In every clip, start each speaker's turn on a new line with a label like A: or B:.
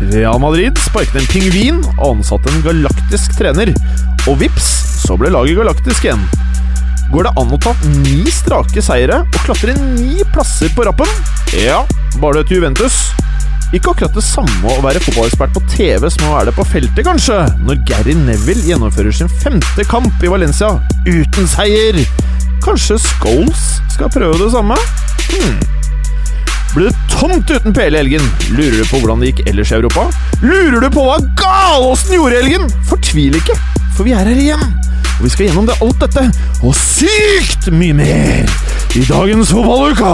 A: Real Madrid sparket en pingvin og ansatte en galaktisk trener. Og vips, så ble laget galaktisk igjen. Går det an å ta ni strake seire og klatre ni plasser på rappen? Ja, bare det til Juventus. Ikke akkurat det samme å være fotballekspert på TV som å være det på feltet, kanskje, når Gary Neville gjennomfører sin femte kamp i Valencia uten seier. Kanskje Scholes skal prøve det samme? Hmm. Blir det tomt uten PL i helgen? Lurer du på hvordan det gikk ellers i Europa? Lurer du på hva Galåsen gjorde i helgen? Fortvil ikke, for vi er her igjen. Og vi skal gjennom det alt dette, og sykt mye mer, i dagens fotballuka!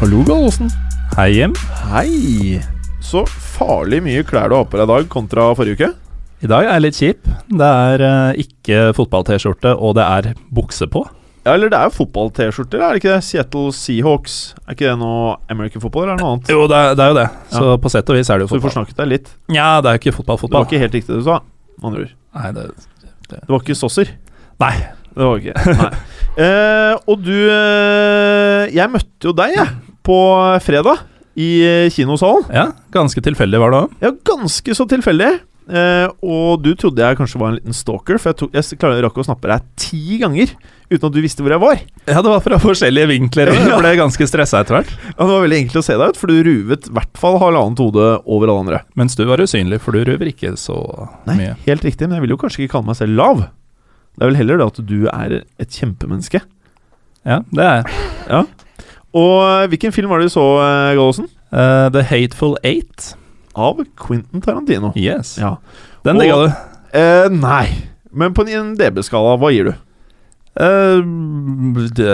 A: Hallo, Galåsen.
B: Hei hjem.
A: Hei. Så farlig mye klær du har på deg i dag kontra forrige uke.
B: I dag er jeg litt kjip. Det er eh, ikke fotball-T-skjorte, og det er bukse på.
A: Ja, eller det er jo fotball-T-skjorter, er det ikke det? Seattle Seahawks. Er ikke det noe American football, eller er det noe annet?
B: Jo, det er, det er jo det. Så på sett og vis er det jo fotball.
A: Så du
B: får
A: snakket deg litt.
B: Nja, det er jo ikke
A: Det var ikke helt riktig det du sa, med andre ord.
B: Nei, det,
A: Det var ikke Sosser.
B: nei.
A: Det var ikke Nei. Eh, og du eh, Jeg møtte jo deg, jeg, på fredag. I eh, kinosalen.
B: Ja, ganske tilfeldig var det òg.
A: Ja, ganske så tilfeldig. Eh, og du trodde jeg kanskje var en liten stalker, for jeg, tok, jeg rakk å snappe deg ti ganger uten at du visste hvor jeg var.
B: Ja, det var fra forskjellige vinkler. og Jeg ble ganske stressa etter hvert.
A: Ja, Det var veldig enkelt å se deg ut, for du ruvet i hvert fall halvannet hode over alle andre.
B: Mens du var usynlig, for du ruver ikke så
A: Nei,
B: mye.
A: helt riktig, men jeg vil jo kanskje ikke kalle meg selv lav. Det er vel heller det at du er et kjempemenneske.
B: Ja, det er jeg.
A: Og eh, hvilken film var det du så, eh, Gallosen?
B: Uh, The Hateful Eight.
A: Av Quentin Tarantino.
B: Yes.
A: Ja.
B: Den digga du.
A: Uh, nei. Men på en DB-skala, hva gir du?
B: Eh, det,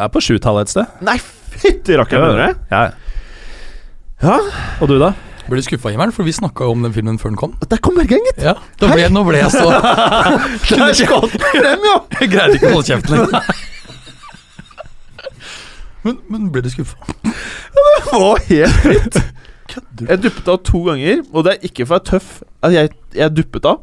B: er på sjutallet et sted.
A: Nei, fytti rakkeren, mener du?
B: Ja.
A: Ja.
B: Og du, da?
C: Ble du skuffa, Himmelen? For vi snakka jo om den filmen før den kom.
A: Der kom Bergen, gitt!
C: Ja, da ble, Nå ble jeg så
A: Der skåt den frem, ja!
C: Jeg greide ikke å holde kjeften lenger. Men, men ble du skuffa?
A: Det var helt fritt. Jeg duppet av to ganger, og det er ikke for å være tøff. Jeg, jeg duppet av.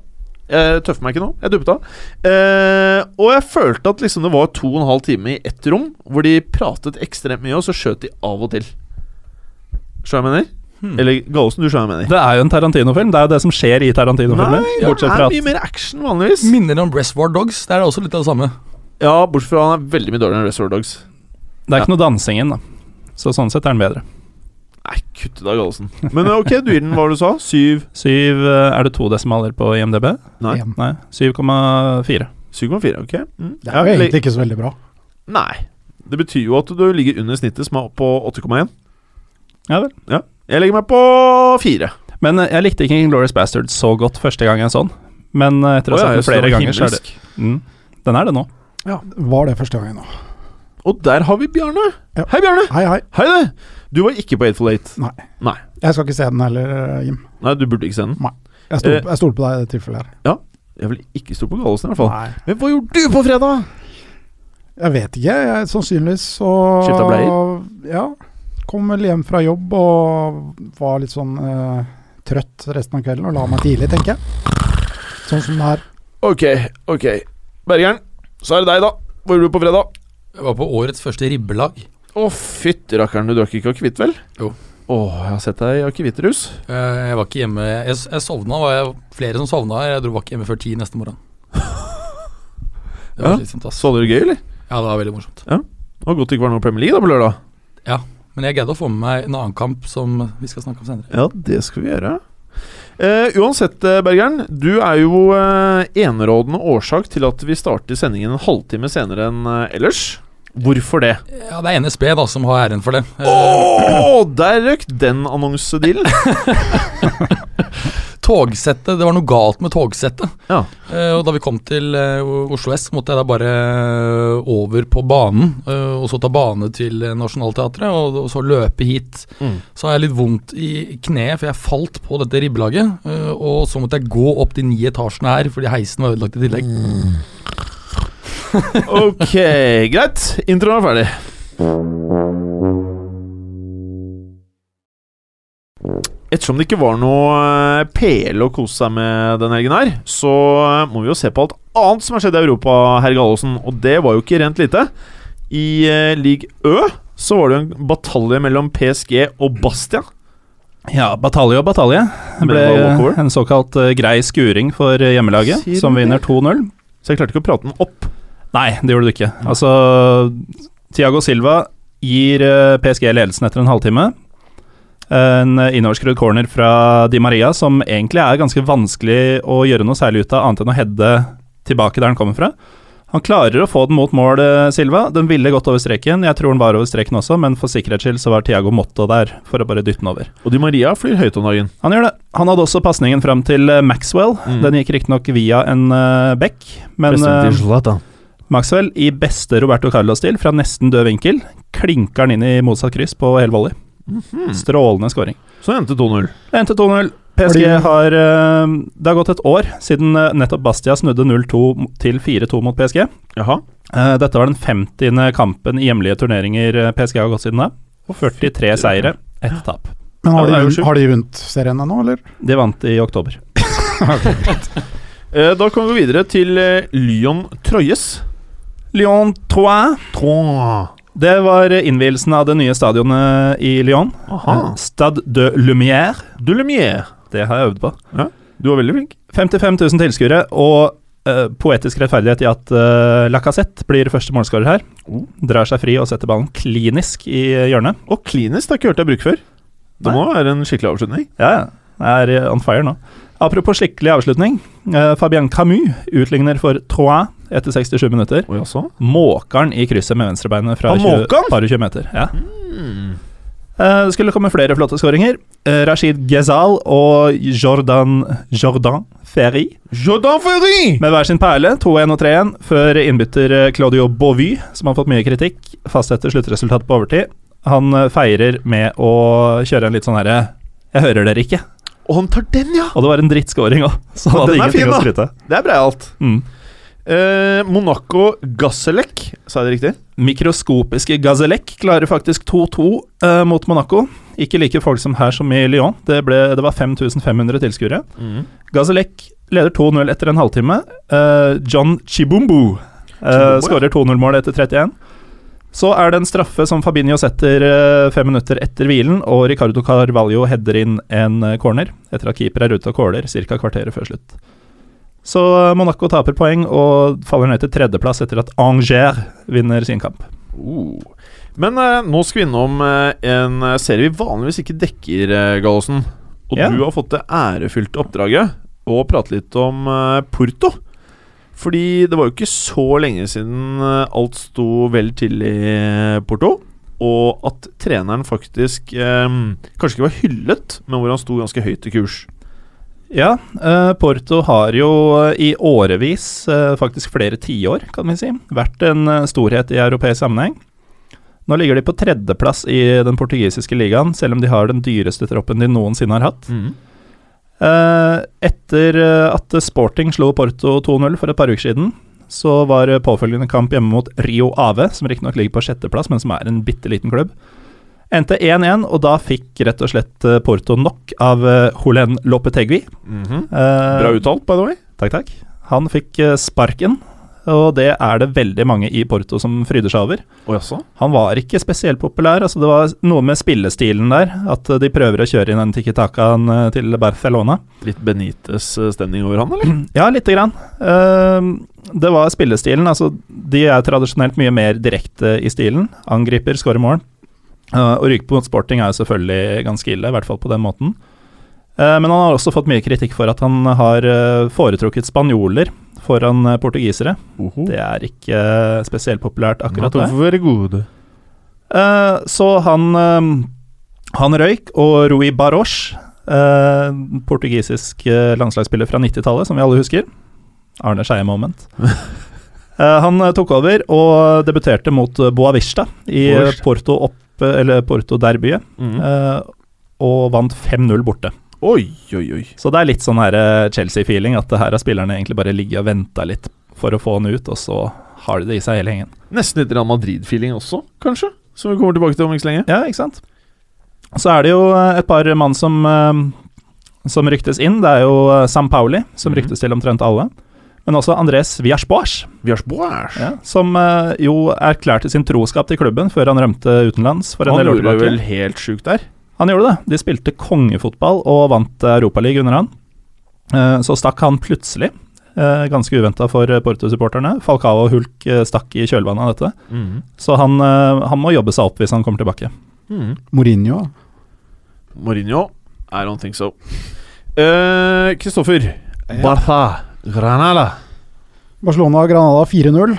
A: Jeg tøffer meg ikke nå. Jeg duppet av. Eh, og jeg følte at liksom det var to og en halv time i ett rom, hvor de pratet ekstremt mye, og så skjøt de av og til. Skjønner jeg mener?
C: Hmm.
A: Eller Gallosen, du skjønner hva jeg mener?
B: Det er jo en Tarantino-film. Det er jo det som skjer i Tarantino-filmer.
A: Nei, det er mye mer action vanligvis.
C: Minner om Reservoir Dogs. Det er også litt av det samme.
A: Ja, bortsett fra han er veldig mye dårligere enn Reservoir Dogs.
B: det er ikke noe dansingen, da. Så sånn sett er den bedre.
A: Nei, kutt i deg, Gallosen. Men ok, du gir den hva du sa? Syv
B: Syv eh, Er det to desimaler på IMDb?
A: Nei.
B: Nei, 7,4.
A: 7,4, ok. Mm.
D: Det er jo egentlig ikke så veldig bra.
A: Nei. Det betyr jo at du ligger under snittet, som er på 8,1.
B: Ja vel.
A: Jeg legger meg på fire.
B: Men eh, jeg likte ikke Glorious Bastard så godt første gang jeg så den. Men eh, etter å ha sett den flere ganger, så er det mm, Den er det nå.
D: Ja, Var det første gangen nå?
A: Og der har vi Bjarne.
D: Ja.
A: Hei, Bjarne.
D: Hei, hei.
A: Hei, du. Du var ikke på Eightful Eight.
D: Nei.
A: Nei.
D: Jeg skal ikke se den heller, Jim.
A: Nei, du burde ikke se den.
D: Jeg stoler
A: Eh.
D: jeg stoler på deg i det tilfellet her. Ja.
A: Jeg vil ikke stå på Gallosen, i hvert fall.
D: Nei.
A: Men hva gjorde du på fredag?
D: Jeg vet ikke. Jeg, sannsynligvis så
A: Skifta bleier?
D: Ja. Kom vel hjem fra jobb og var litt sånn eh, trøtt resten av kvelden og la meg tidlig, tenker jeg. Sånn som det er.
A: Ok, ok. Bergeren, så er det deg, da. Hva gjorde du på fredag?
C: Jeg var på årets første ribbelag.
A: Å, fytti rakkeren, du drakk ikke akevitt, vel?
C: Jo.
A: Å, jeg har sett deg i akevittrus.
C: Eh, Jeg var ikke hjemme Jeg, jeg sovna, var jeg flere som sovna. Jeg dro var ikke hjemme før ti neste morgen. Det var
A: Ja.
C: slitsomt, ass.
A: Så dere gøy, eller?
C: Ja, det var veldig morsomt. Ja.
A: Det var godt det ikke var noe Premier League da på lørdag.
C: Ja, Men jeg greide å få med meg en annen kamp som vi skal snakke om senere.
A: Ja, det skal vi gjøre. Uh, uansett, eh, Bergeren. Du er jo uh, enerådende årsak til at vi starter sendingen en halvtime senere enn ellers. Hvorfor det?
C: Ja, det er NSB da som har æren for det. Eh,
A: der røk den annonsedealen!
C: togsettet Det var noe galt med togsettet.
A: Ja.
C: Uh, og da vi kom til uh, Oslo S, måtte jeg da bare eh, over på banen. Uh, og så ta bane til Nationaltheatret, og, og så løpe hit.
A: Mm.
C: Så har jeg litt vondt i kneet, for jeg falt på dette ribbelaget. og så måtte jeg gå opp de ni etasjene her, fordi heisen var ødelagt i tillegg.
A: Ok, greit. Introen er ferdig. Ettersom det ikke var noe eh, PL å kose seg med denne helgen her, så eh, må vi jo se på alt annet som har skjedd i Europa, herr Gallosen. Og det var jo ikke rent lite. I eh, league Ø så var det jo en batalje mellom PSG og Bastia.
B: Ja, batalje og batalje. Det
A: Ble
B: en såkalt grei skuring for hjemmelaget,
A: Sier
B: som vinner 2-0.
A: Så jeg klarte ikke å prate den opp.
B: Nei, det gjorde du ikke. Altså, Tiago Silva gir eh, PSG ledelsen etter en halvtime. En innoverskrudd corner fra Di Maria som egentlig er ganske vanskelig å gjøre noe særlig ut av, annet enn å heade tilbake der den kommer fra. Han klarer å få den mot mål, eh, Silva. Den ville gått over streken. Jeg tror den var over streken også, men for sikkerhets skyld så var Tiago Motto der for å bare dytte den over.
A: Og Di Maria flyr høyt om dagen.
B: Han gjør det. Han hadde også pasningen fram til eh, Maxwell.
A: Mm.
B: Den gikk riktignok via en uh, bekk, men
A: uh.
B: Maxwell, i beste Roberto Carlos-stil, fra nesten død vinkel, klinker han inn i motsatt kryss på hel volley.
A: Mhm.
B: Strålende scoring.
A: Så endte 2-0.
B: Det endte 2-0. PSG har eh, Det har gått et år siden eh, nettopp Bastia snudde 0-2 til 4-2 mot PSG.
A: Jaha.
B: Eh, dette var den 50. kampen i hjemlige turneringer PSG har gått siden da. 43 seire, ett tap.
D: Men har
A: Ja,
D: de, har de vunnet serien ennå, eller?
B: De vant i oktober.
A: Eh, da kan vi gå videre til Lyon Troyes.
B: Lyon 3
A: 3.
B: Det var innvielsen av det nye stadionet i Lyon.
A: Aha.
B: Stade de Lumière.
A: De Lumière.
B: Det har jeg øvd på.
A: Du var veldig flink.
B: 55 000 tilskuere og uh, poetisk rettferdighet i at uh, Lacassette blir første målskårer her.
A: Oh.
B: Drar seg fri og setter ballen klinisk i hjørnet.
A: Og klinisk har jeg ikke hørt jeg bruke før. Det
B: Nei.
A: må være en skikkelig avslutning.
B: Ja, ja. Jeg er eh, on fire nå. Apropos skikkelig avslutning. Uh, Fabien Camus utligner for Troyes etter 67 minutter.
A: Oi?
B: Måkeren i krysset med venstrebeinet fra 20, par og 20 meter. Ja.
A: Mm.
B: Det skulle komme flere flotte skåringer. Eh, Rashid Ghezal og Jordan, Jordan Ferry
A: Jordan Ferry!
B: med hver sin perle, 2-1 og 3-1, før innbytter eh, Claudio Bovy, som har fått mye kritikk, fastsetter sluttresultatet på overtid. Han feirer med å kjøre en litt sånn herre Jeg hører dere ikke.
A: Og han tar den, ja!
B: Og det var en drittscoring òg, så han hadde ingenting
A: fin,
B: å skryte.
A: Det er breialt.
B: Mm.
A: Eh, Monaco Gazelec, sa jeg det riktig?
B: Mikroskopiske Gazelec klarer faktisk 2-2 eh, mot Monaco. Ikke like folk som her som i Lyon. Det, ble, det var 5500 tilskuere.
A: Mm.
B: Gazelec leder 2-0 etter en halvtime. Eh, John Chibumbu uh, skårer 2-0-mål etter 31. Så er det en straffe som Fabinho setter eh, fem minutter etter hvilen, og Ricardo Carvalho header inn en eh, corner etter at keeper er ute og caller ca. kvarteret før slutt. Så eh, Monaco taper poeng og faller ned til tredjeplass etter at Angers vinner sin kamp.
A: Uh. Men eh, nå skal vi innom eh, en eh, serie vi vanligvis ikke dekker, uh, Gallosen. Og
B: yeah.
A: du har fått det ærefylte oppdraget å prate litt om eh, Porto. Fordi det var jo ikke så lenge siden eh, alt sto vel til i eh, Porto. Og at treneren faktisk eh, kanskje ikke var hyllet, men hvor han sto ganske høyt i kurs.
B: Ja, eh, Porto har jo eh, i årevis, eh, faktisk flere tiår, kan vi si, vært en storhet i europeisk sammenheng. Nå ligger de på tredjeplass i den portugisiske ligaen, selv om de har den dyreste troppen de noensinne har hatt. Eh, etter at Sporting slo Porto 2-0 for et par uker siden, så var påfølgende kamp hjemme mot Rio Ave, som riktignok ligger på sjetteplass, men som er en bitte liten klubb. Endte 1-1, og da fikk rett og slett eh, Porto nok av eh, Holen Lopetegui.
A: Mhm.
B: Eh,
A: Bra uttalt, by the way.
B: Takk, takk. Han fikk eh, sparken, og det er det veldig mange i Porto som fryder seg over.
A: Jaså?
B: Han var ikke spesielt populær. altså Det var noe med spillestilen der, at eh, de prøver å kjøre inn den tiki-takaen eh, til Barcelona.
A: Litt Benites stemning over han, eller?
B: Ja, lite grann. Uh, det var spillestilen. altså De er tradisjonelt mye mer direkte i stilen. Angriper, skårer mål. Uh, å ryke på sporting er jo selvfølgelig ganske ille, i hvert fall på den måten. Eh, men han har også fått mye kritikk for at han har eh, foretrukket spanjoler foran portugisere. portugisere. Det er ikke eh, spesielt populært, akkurat det.
A: Være gode.
B: Eh, så han, eh, han røyk, og Rui Baroche eh, portugisisk eh, landslagsspiller fra 90-tallet, som vi alle husker. Arne Skeie-moment. Eh, han eh, tok over og debuterte mot eh, Boavista i eh,
A: Boavista.
B: Porto, eller Porto-derbyet,
A: Mm.
B: eh, og vant 5-0 borte.
A: Oi, oi, oi.
B: Så det er litt sånn eh, Chelsea-feeling, at her har spillerne egentlig bare ligget og venta litt for å få han ut, og så har de det i seg hele gjengen.
A: Nesten litt Real Madrid-feeling også, kanskje? Som vi kommer tilbake til om ikke så lenge.
B: Ja, ikke sant? Så er det jo eh, et par mann som, eh, som ryktes inn. Det er jo eh, Sam Pauli, som
A: Mhm.
B: ryktes til omtrent alle. Men også Andres
A: Viasboas
B: ja, som eh, jo erklærte sin troskap til klubben før han rømte utenlands for en
A: Han
B: del år
A: gjorde det vel helt sjukt der.
B: Han gjorde det. De spilte kongefotball og vant Europaligaen under han. Eh, Så stakk han plutselig, eh, ganske uventa for Porto-supporterne. Falcao og Hulk stakk i kjølvannet av dette.
A: Mm.
B: Så han, han må jobbe seg opp hvis han kommer tilbake.
A: Mm.
D: Mourinho.
A: Mourinho, I don't think so. Eh, Kristoffer. Barca. Granada.
D: Barcelona og Granada 4-0.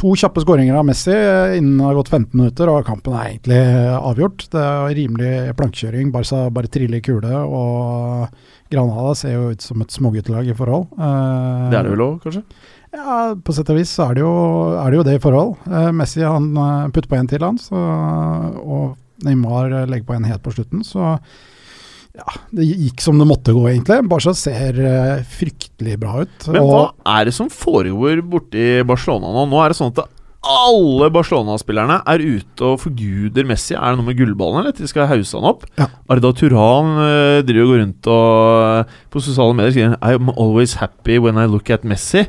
D: To kjappe skåringer av Messi innen det har gått 15 minutter, og kampen er egentlig avgjort. Det er rimelig plankekjøring. Barca bare triller i kule, og Granada ser jo ut som et småguttelag i forhold.
A: Det er det vel òg, kanskje?
D: Ja, på sett og vis så er det jo, er det, jo det i forhold. Eh, Messi han eh, putter på en til, han, så, og Neymar legger på en helt på slutten. Så ja, det gikk som det måtte gå, egentlig. Barca ser uh, fryktelig bra ut.
A: Men hva er det som foregår borti Barcelona nå? Nå er det sånn at alle Barcelona-spillerne er ute og forguder Messi. Er det noe med gullballen, eller de skal hause han opp?
D: Ja.
A: Arda Turan uh, driver og går rundt og på sosiale medier skriver I'm always happy when I look at Messi.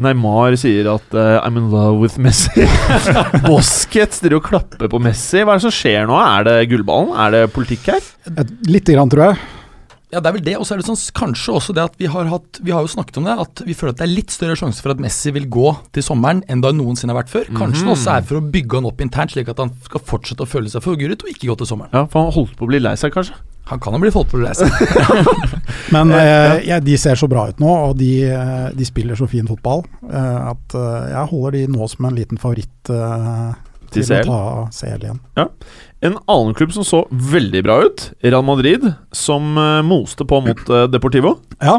A: Neymar sier at uh, I'm in love with Messi. Busquets driver og klapper på Messi. Hva er det som skjer nå? Er det gullballen? Er det politikk her?
D: Litt lite grann, tror jeg.
C: Ja, det er vel det. Og så er det sånn, kanskje også det at vi har hatt Vi har jo snakket om det, at vi føler at det er litt større sjanse for at Messi vil gå til sommeren enn det noensinne har vært før. Kanskje det også er for å bygge han opp internt, slik at han skal fortsette å føle seg forgurret og ikke gå til sommeren.
A: Ja, For han holdt på å bli lei seg, kanskje?
C: Han kan jo bli fått reise.
D: Men eh, ja, de ser så bra ut nå, og de, eh, de spiller så fin fotball, eh, at eh, jeg holder de nå som en liten favoritt eh,
A: Til
D: til, å ta CL igjen.
A: En annen klubb som så veldig bra ut, Real Madrid, som eh, moste på mot eh, Deportivo.
D: Ja,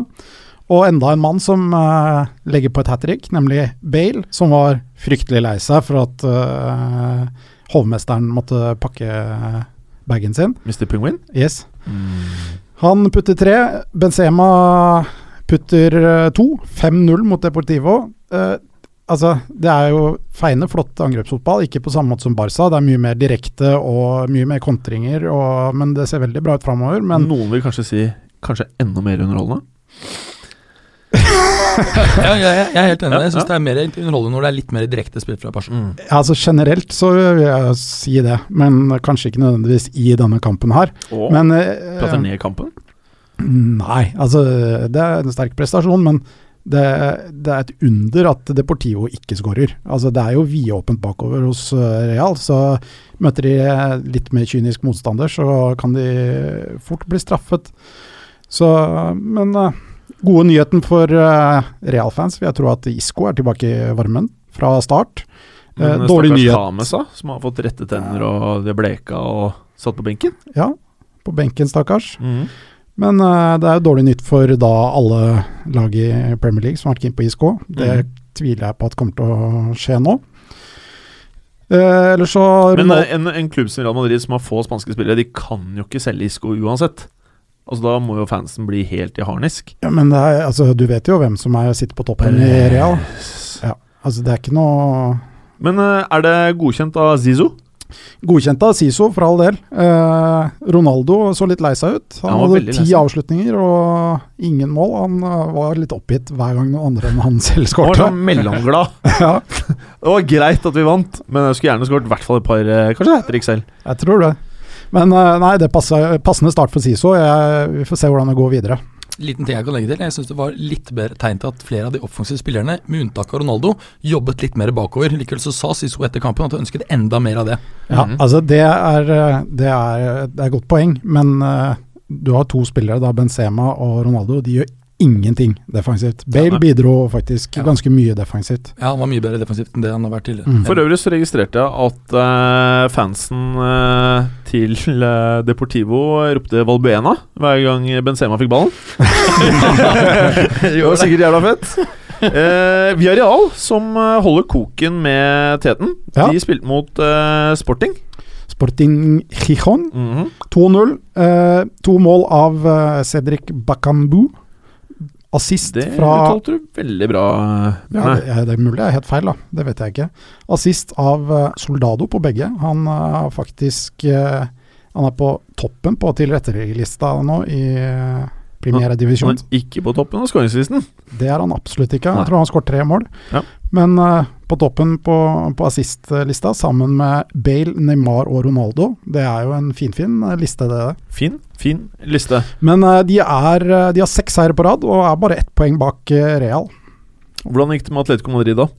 D: og enda en mann som eh, legger på et hat trick, nemlig Bale, som var fryktelig lei seg for at eh, hovmesteren måtte pakke bagen sin.
A: Mr. Penguin.
D: Yes. Han putter tre. Benzema putter eh, to. 5-0 mot Deportivo. Eh, altså, det er jo feiende flott angrepsfotball, ikke på samme måte som Barca. Det er mye mer direkte og mye mer kontringer, og, men det ser veldig bra ut framover. Men
A: Noen vil kanskje si kanskje enda mer underholdende.
C: ja, jeg, jeg, jeg er helt enig. Jeg syns
A: ja.
C: det er mer underholdende når det er litt mer direkte spill fra Barca.
D: ja, altså generelt så vil jeg si det, men kanskje ikke nødvendigvis i denne kampen her.
A: Oh,
D: Men eh,
A: prater ned kampen.
D: Nei, altså det er en sterk prestasjon, men det, det er et under at Deportivo ikke skårer. Altså, det er jo vidåpent bakover hos eh, Real, så møter de litt mer kynisk motstander, så kan de fort bli straffet. Så, men eh, gode nyheten for uh, Real-fans vil jeg tro at Isco er tilbake i varmen fra start.
A: Men
D: dårlig
A: stakkars
D: nyhet.
A: James, da, som har fått rette tenner og det bleka og satt på benken.
D: Ja, på benken, stakkars. Men uh, det er jo dårlig nytt for da alle lag i Premier League som har vært keen på ISK. Det
A: mm.
D: tviler jeg på at kommer til å skje nå. Uh, Eller så
A: Men en, en klubb som Real Madrid som har få spanske spillere, de kan jo ikke selge Isco uansett. Altså Da må jo fansen bli helt i harnisk.
D: ja, men det er, altså, du vet jo hvem som er, sitter på toppen i Real. Ja, altså Det er ikke noe
A: Men eh, er det godkjent av Zizo?
D: Godkjent av Siso, for all del. Eh, Ronaldo så litt lei seg ut. Han,
A: Han
D: hadde ti avslutninger og ingen mål. Han eh, var litt oppgitt hver gang noen andre enn han selv
A: Han var mellomglad.
D: ja,
A: Det var greit at vi vant, men jeg skulle gjerne skåret i hvert fall et par eh, Kanskje hat selv.
D: jeg tror det. Men eh, nei, det passer, passende start for Siso. Jeg, vi får se hvordan det går videre.
C: Liten ting jeg kan legge til. Jeg syns det var litt bedre tegn til at flere av de offensive spillerne, med unntak av Ronaldo, jobbet litt mer bakover. Likevel så sa Siso etter kampen at han ønsket enda mer av det.
D: Ja,
A: mm.
D: altså det er, eh, det er, det er godt poeng, men eh, du har to spillere, da Benzema og Ronaldo. De gjør ingenting defensivt. Bale bidro faktisk ganske mye defensivt.
C: Ja, han var mye bedre defensivt enn det han har vært tidligere.
D: Mm.
A: For øvrig så registrerte jeg at uh, fansen uh, til uh, Deportivo ropte Valbuena hver gang Benzema fikk ballen. det var sikkert jævla fett. Uh, Real som holder koken med teten,
D: Ja.
A: de spilte mot Sporting.
D: Sporting Gijon
A: Mhm.
D: 2-0. Eh, to mål av Cedric Bakambu. Assist
A: Det
D: fra
A: uttalte du veldig bra.
D: ja, det, det er mulig jeg er helt feil, da. Det vet jeg ikke. Assist av eh, Soldado på begge. Han er faktisk eh, Han er på toppen på tilretteleggerlista nå i Primera Divisjon.
A: Han er ikke på toppen av skåringslisten.
D: Det er han absolutt ikke. Jeg tror han skåret tre mål.
A: Ja.
D: Men eh, på toppen på, på assist-lista, sammen med Bale, Neymar og Ronaldo. Det er jo en finfin fin liste, det.
A: Fin, fin liste.
D: Men eh, de, er, eh, de har seks seire på rad, og er bare ett poeng bak eh, Real.
A: Hvordan gikk det med Atletico Madrid, da?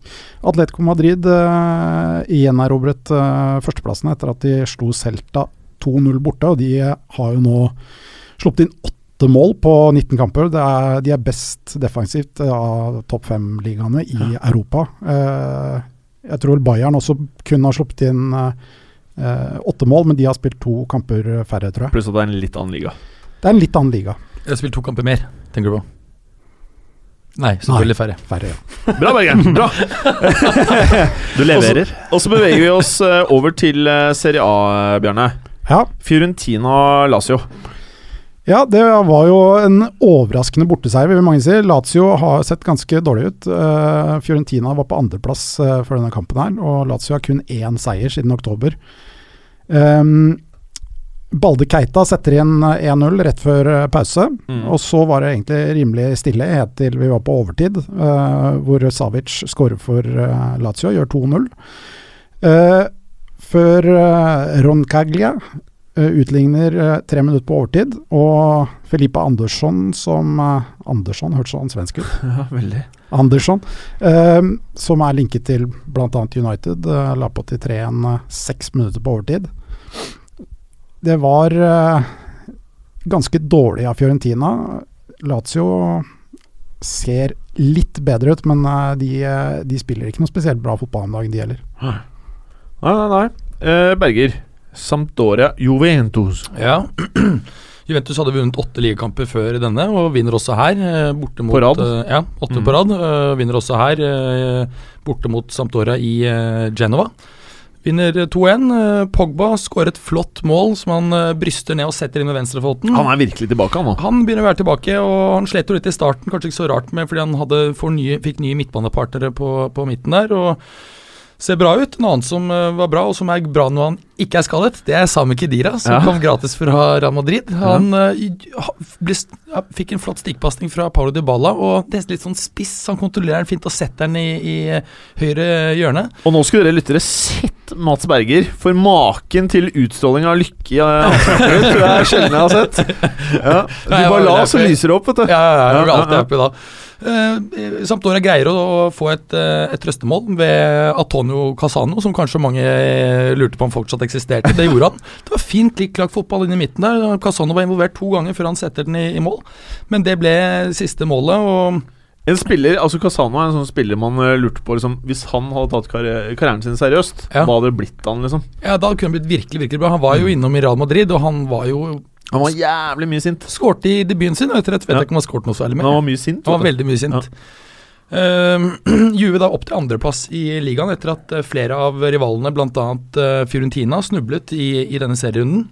D: Atletico Madrid uh, gjenerobret uh, førsteplassen etter at de slo Celta 2-0 borte, og de eh, har jo nå sluppet inn åtte mål på 19 kamper. Det er, de er best defensivt eh, av topp fem-ligaene i Europa. Eh, jeg tror Bayern også kun har sluppet inn eh, eh, åtte mål, men de har spilt to kamper færre, tror jeg.
A: Pluss at det er en litt annen liga.
D: Det er en litt annen liga.
C: Jeg har spilt to kamper mer, tenker du på? Nei, selvfølgelig færre.
D: Færre, ja.
A: Bra, Bergen! Bra!
B: Du leverer.
A: Og så beveger vi oss eh, over til Serie A, Bjarne.
D: ja.
A: Fiorentina Lazio.
D: Ja, det var jo en overraskende borteseier, vil mange si. Lazio har sett ganske dårlig ut. Uh, Fiorentina var på andreplass uh, for denne kampen her, og Lazio har kun én seier siden oktober. Um, Balde Keita setter igjen eh, 1-0 rett før eh, pause,
A: Mm.
D: og så var det egentlig rimelig stille helt til vi var på overtid, uh, hvor Savic skårer for uh, Lazio, gjør 2-0. Uh, før uh, Roncaglia eh, utligner eh, tre minutter på overtid, og Felipe Andersson som eh, Andersson, hørtes sånn svensk ut.
A: Ja, veldig.
D: Andersson, eh, som er linket til bl.a. United, eh, la på til 3-1 eh, seks minutter på overtid. Det var eh, ganske dårlig av Fiorentina. Lazio ser litt bedre ut, men eh, de, eh, de spiller ikke noe spesielt bra fotball om dagen, de heller.
A: Nei, nei, nei. Eh, Berger. Sampdoria Juventus.
C: Ja. Juventus hadde vunnet åtte ligakamper før denne, og vinner også her. eh, Borte mot,
A: På rad?
C: eh, ja, åtte
A: Mm.
C: på rad. eh, Vinner også her, borte mot Sampdoria i Genova. Vinner 2-1. eh, Pogba skårer et flott mål som han bryster ned og setter inn med venstrefoten.
A: Han er virkelig tilbake, han nå.
C: Han begynner å være tilbake, og han slet jo litt i starten, kanskje ikke så rart med fordi han hadde, nye, fikk nye midtbanepartnere på, på midten der. og Ser bra ut. En annen som var bra, og som er bra når han ikke er skadet, det er Sami Khedira, som
A: Ja.
C: kom gratis fra Real Madrid. Han ja. i- ble, fikk en flott stikkpasning fra Paulo Dybala, og det er litt sånn spiss. Han kontrollerer den fint og setter den i, i eh, høyre hjørne.
A: Og nå skulle dere lyttere sett Mats Berger, for maken til utstråling av lykke i ansiktet tror jeg sjelden jeg har sett. Ja. Du bare la, så lyser det opp, vet du.
C: Ja, ja, jeg
A: Ja,
C: alltid happy da. Uh, Sampdoria greier å, få et, eh, et trøstemål ved Antonio Casano, som kanskje mange eh, lurte på om fortsatt eksisterte. Det gjorde han. Det var fint lik-lagt fotball inn i midten der. Casano var involvert to ganger før han setter den i, i mål, men det ble siste målet. og
A: En spiller, altså Casano er en sånn spiller man eh, lurte på liksom, Hvis han hadde tatt karri- karrieren sin seriøst,
C: Ja.
A: hva hadde det blitt han? liksom?
C: ja, Da kunne han blitt virkelig virkelig bra. Han var jo innom i Real Madrid, og han var jo
A: Han var jævlig mye sint.
C: skårte i debuten sin. og Etter det vet
A: Ja.
C: jeg ikke om han skåret noe særlig mer.
A: han var mye sint.
C: Han var veldig mye sint. Ehm, Juve da opp til andreplass i ligaen etter at eh, flere av rivalene, bl.a. Uh, Fiorentina, snublet i, i denne serierunden.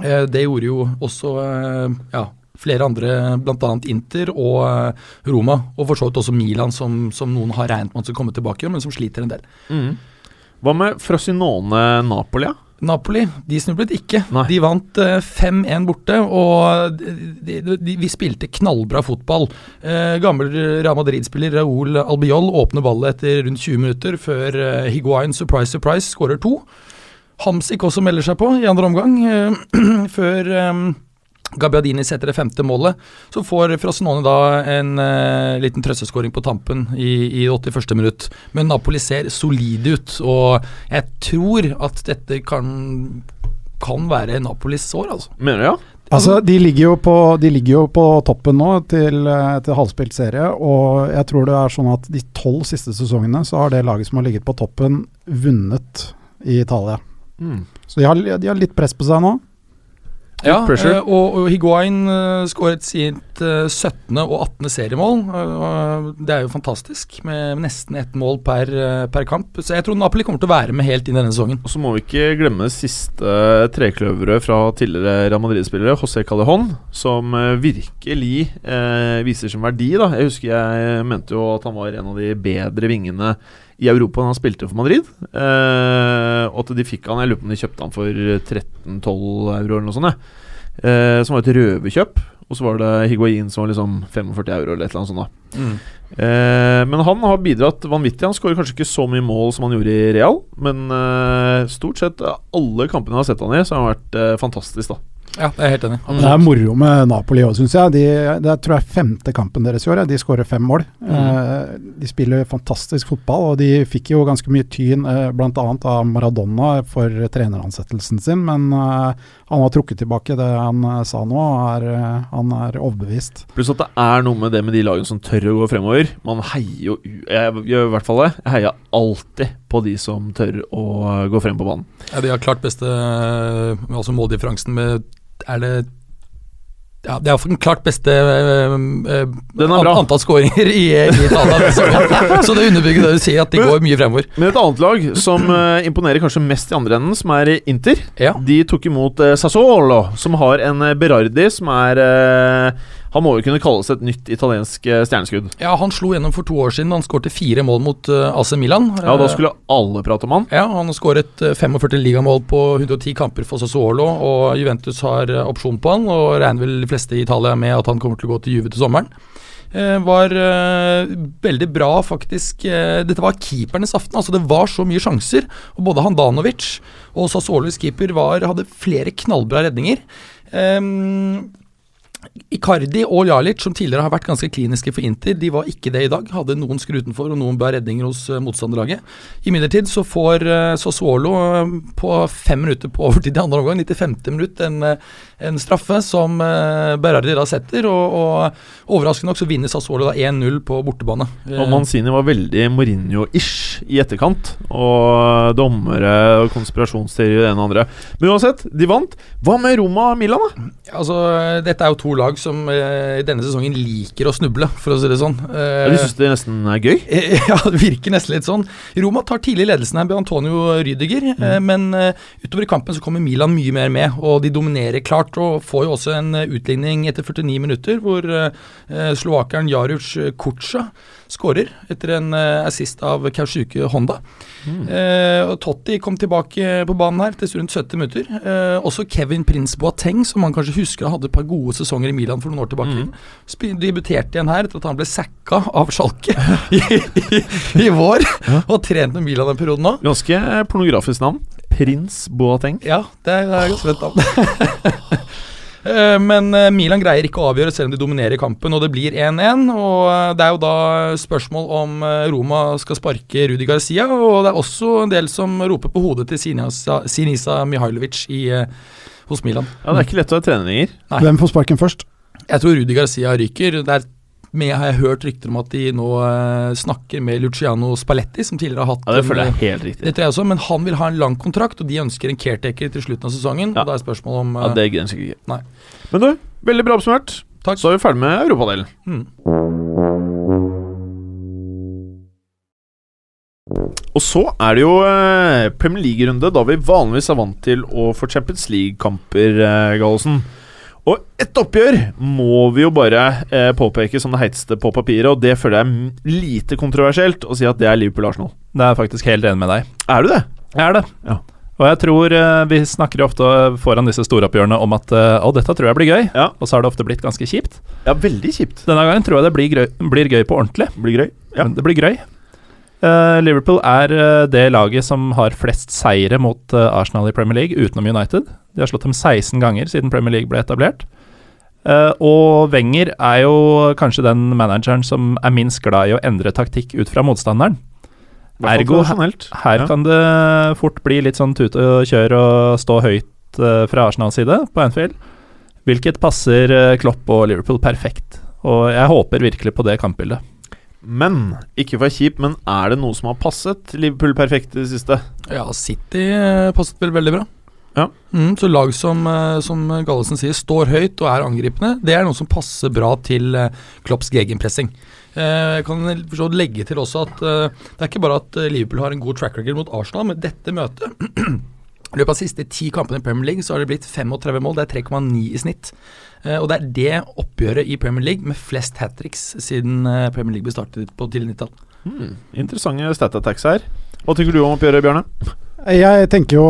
C: Uh, det gjorde jo også uh, ja, flere andre, bl.a. Inter og eh, Roma, og for så vidt også Milan, som, som noen har regnet med skal komme tilbake, men som sliter en del.
A: Mm. Hva med Frosinone Napoli?
C: Napoli de snublet ikke.
A: Nei.
C: De vant eh, 5-1 borte, og de, de, de, vi spilte knallbra fotball. Eh, gammel Real Madrid-spiller Raúl Albiol åpner ballet etter rundt 20 minutter før eh, Higuain surprise surprise skårer to. Hamsik også melder seg på i andre omgang, eh, før eh, Gabbiadini setter det femte målet. Så får Frosinone da en eh, liten trøsteskåring på tampen i, i 81. minutt. Men Napoli ser solide ut, og jeg tror at dette kan, kan være Napolis år, altså.
A: Mener du ja?
D: Altså, de ligger, jo på, de ligger jo på toppen nå til, eh, til halvspilt serie, og jeg tror det er sånn at de tolv siste sesongene så har det laget som har ligget på toppen, vunnet i Italia.
A: Mm.
D: Så de har, de har litt press på seg nå.
C: Ja, eh, og, og Higuain uh, skåret sitt eh, 17. og 18. seriemål. Eh, det er jo fantastisk, med nesten ett mål per, eh, per kamp. Så jeg tror Napoli kommer til å være med helt inn i denne sesongen.
A: Og så må vi ikke glemme siste trekløveret fra tidligere Real Madrid-spillere, José Callejon, som eh, virkelig eh, viser sin verdi. da Jeg husker jeg mente jo at han var en av de bedre vingene i Europa han spilte for Madrid. Eh, og at de fikk han Jeg lurer på om de kjøpte han for 13-12 euro eller noe sånt. Eh, som var et røverkjøp. Og så var det Higuain som var liksom 45 euro eller et eller annet sånt. da Eh, men han har bidratt vanvittig. Han skårer kanskje ikke så mye mål som han gjorde i Real, men eh, stort sett alle kampene jeg har sett han i, så har han vært eh, fantastisk, da.
C: Ja, jeg er helt enig.
D: Det er moro med Napoli òg, syns jeg. De, det er, tror jeg er femte kampen deres i år. De skårer fem mål. Eh, de spiller fantastisk fotball, og de fikk jo ganske mye tyn eh, bl.a. av Maradona for treneransettelsen sin, men eh, han har trukket tilbake det han eh, sa nå. Er, han er overbevist.
A: Pluss at det er noe med det med de lagene som tør å gå fremover. Man heier jo Jeg gjør i hvert fall det. Jeg heier alltid på de som tør å gå frem på banen.
C: Ja, de har klart beste Altså måldifferansen med Er det ja, Det er iallfall den klart beste
A: er bra.
C: antall skåringer i, i Italia. Så det underbygger det du sier, at de går mye fremover.
A: Men et annet lag som eh, imponerer kanskje mest i andre enden, som er Inter.
C: Ja.
A: De tok imot Sassuolo, som har en Berardi som er Han må jo kunne kalles et nytt italiensk eh, stjerneskudd.
C: Ja, Han slo gjennom for to år siden. Han skårte fire mål mot uh, AC Milan.
A: Ja, da skulle alle prate om han.
C: Ja, Han har skåret eh, 45 ligamål på 110 kamper for Sassuolo, og Juventus har eh, opsjon på han, og regner vel de fleste i Italia med at han kommer til å gå til Juve til sommeren. Eh, var uh, veldig bra, faktisk. Uh, dette var keepernes aften. altså Det var så mye sjanser. og Både Handanovic og Sassuolos keeper var, hadde flere knallbra redninger. Eh, Icardi og Jalic, som tidligere har vært ganske kliniske for Inter, de var ikke det i dag. Hadde noen skru utenfor og noen bra redninger hos uh, motstanderlaget. Imidlertid så får uh, Sassuolo uh, på fem minutter på overtid i andre omgang, 95. minutt, en, en straffe som Berardi da setter. Og, og overraskende nok så vinner Sassuolo da 1-0 på bortebane.
A: Og Manzini var veldig Mourinho-ish i etterkant. Og dommere og konspirasjonsteorier og det ene og andre. Men uansett, de vant. Hva med Roma og Milan, da?
C: Altså, Dette er jo to lag som uh, i denne sesongen liker å snuble, for å si det sånn.
A: Ja, de syns det nesten er gøy?
C: Eh, Ja, det virker nesten litt sånn. Roma tar tidlig ledelsen her med Antonio Rydiger, mm. men eh, utover i kampen så kommer Milan mye mer med, og de dominerer klart. Og får jo også en eh, utligning etter 49 minutter, hvor eh, eh, slovakeren Jaruc Kutsja skårer etter en eh, assist av Kausjuke Honda. Eh, og Totti kom tilbake på banen her til rundt 70 minutter. Eh, også Kevin Prince Boateng, som man kanskje husker hadde et par gode sesonger i Milan for noen år tilbake. Mm. Debuterte igjen her etter at han ble sacka av Schalke i, i, i vår, og trent med Milan en periode nå.
A: Ganske pornografisk navn. Prins Boateng.
C: Ja, det er, det er ganske fett navn. Eh, Men eh, Milan greier ikke å avgjøre selv om de dominerer kampen, og det blir 1-1. Og eh, Det er jo da spørsmål om Roma skal sparke Rudi Garcia, og det er også en del som roper på hodet til Sinisa, Sinisa Mihailovic i, hos Milan.
A: Ja, Det er ikke lett å ha treninger.
C: Nei.
D: Hvem får sparken først?
C: Jeg tror Rudi Garcia ryker. Det er men jeg har hørt rykter om at de nå eh, snakker med Luciano Spalletti, som tidligere har hatt
A: Ja, Det føler jeg
C: eh,
A: er helt riktig.
C: det tror jeg også, men han vil ha en lang kontrakt, og de ønsker en caretaker til slutten av sesongen.
A: Ja.
C: Og da er spørsmålet om
A: Ja,
C: eh,
A: Det grenser jeg ikke.
C: Nei.
A: Men du, veldig bra oppsummert.
C: Takk.
A: Så er vi ferdig med europadelen.
C: mm.
A: Og så er det jo eh, Premier League-runde, da vi vanligvis er vant til å få Champions League-kamper, eh, Gallosen. Og ett oppgjør må vi jo bare eh, påpeke som det heiteste på papiret, og det føler jeg er lite kontroversielt å si at det er Liverpool-Arsenal.
B: Det er jeg faktisk helt enig med deg.
A: Er du det?
B: Jeg er det.
A: Ja.
B: Og jeg tror eh, vi snakker jo ofte foran disse storoppgjørene om at eh, å, dette tror jeg blir gøy,
A: Ja.
B: og så har det ofte blitt ganske kjipt.
A: Ja, veldig kjipt.
B: Denne gangen tror jeg det blir, grøy, blir gøy på ordentlig.
A: Blir grøy. Ja.
B: Det blir gøy. Eh, Liverpool er eh, det laget som har flest seire mot eh, Arsenal i Premier League, utenom United. De har slått dem 16 ganger siden Premier League ble etablert. Og Wenger er jo kanskje den manageren som er minst glad i å endre taktikk ut fra motstanderen. Ergo her,
A: her
B: kan det fort bli litt sånn tut og kjør og stå høyt fra Arsenals side på Anfield. Hvilket passer Klopp og Liverpool perfekt. Og jeg håper virkelig på det kampbildet.
A: Men, ikke for kjip, men er det noe som har passet Liverpool perfekt i det siste?
C: Ja, City eh, passet vel veldig bra.
A: Ja.
C: Mm, så lag som, eh, som Gallesen sier, står høyt og er angripende, det er noe som passer bra til eh, Klopps gegenpressing. Jeg kan legge til også at det er ikke bare at Liverpool har en god track record mot Arsenal, men dette møtet I løpet av de siste ti kampene i Premier League så har det blitt 35 mål, det er 3,9 i snitt. Eh, og det er det oppgjøret i Premier League med flest hat tricks siden eh, Premier League ble startet på tidlig 90-tall.
A: Hmm, interessante stat attacks her. Hva tenker du om oppgjøret, Bjørne?
D: Jeg tenker jo,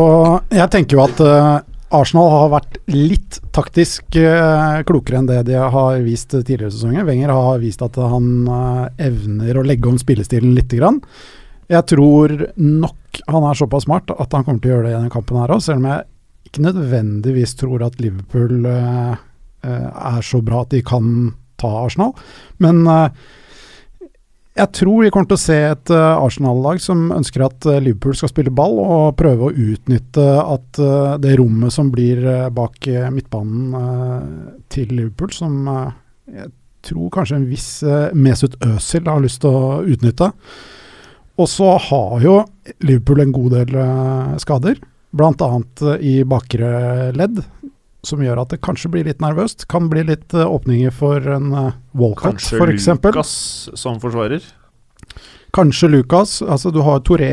D: jeg tenker jo at eh, Arsenal har vært litt taktisk eh, klokere enn det de har vist tidligere sesonger. Wenger har vist at han eh, evner å legge om spillestilen lite grann. Jeg tror nok han er såpass smart at han kommer til å gjøre det i denne kampen her òg, selv om jeg ikke nødvendigvis tror at Liverpool uh, er så bra at de kan ta Arsenal. Men uh, jeg tror vi kommer til å se et Arsenal-lag som ønsker at Liverpool skal spille ball, og prøve å utnytte at det rommet som blir bak midtbanen til Liverpool, som jeg tror kanskje en viss Mesut Özil har lyst til å utnytte. Og så har jo Liverpool en god del eh, skader, bl.a. Uh, i bakre ledd. Som gjør at det kanskje blir litt nervøst. Kan bli litt eh, åpninger for en Walcott, f.eks.
A: Kanskje
D: for
A: Lucas som forsvarer?
D: Kanskje Lucas. Altså, du har Toré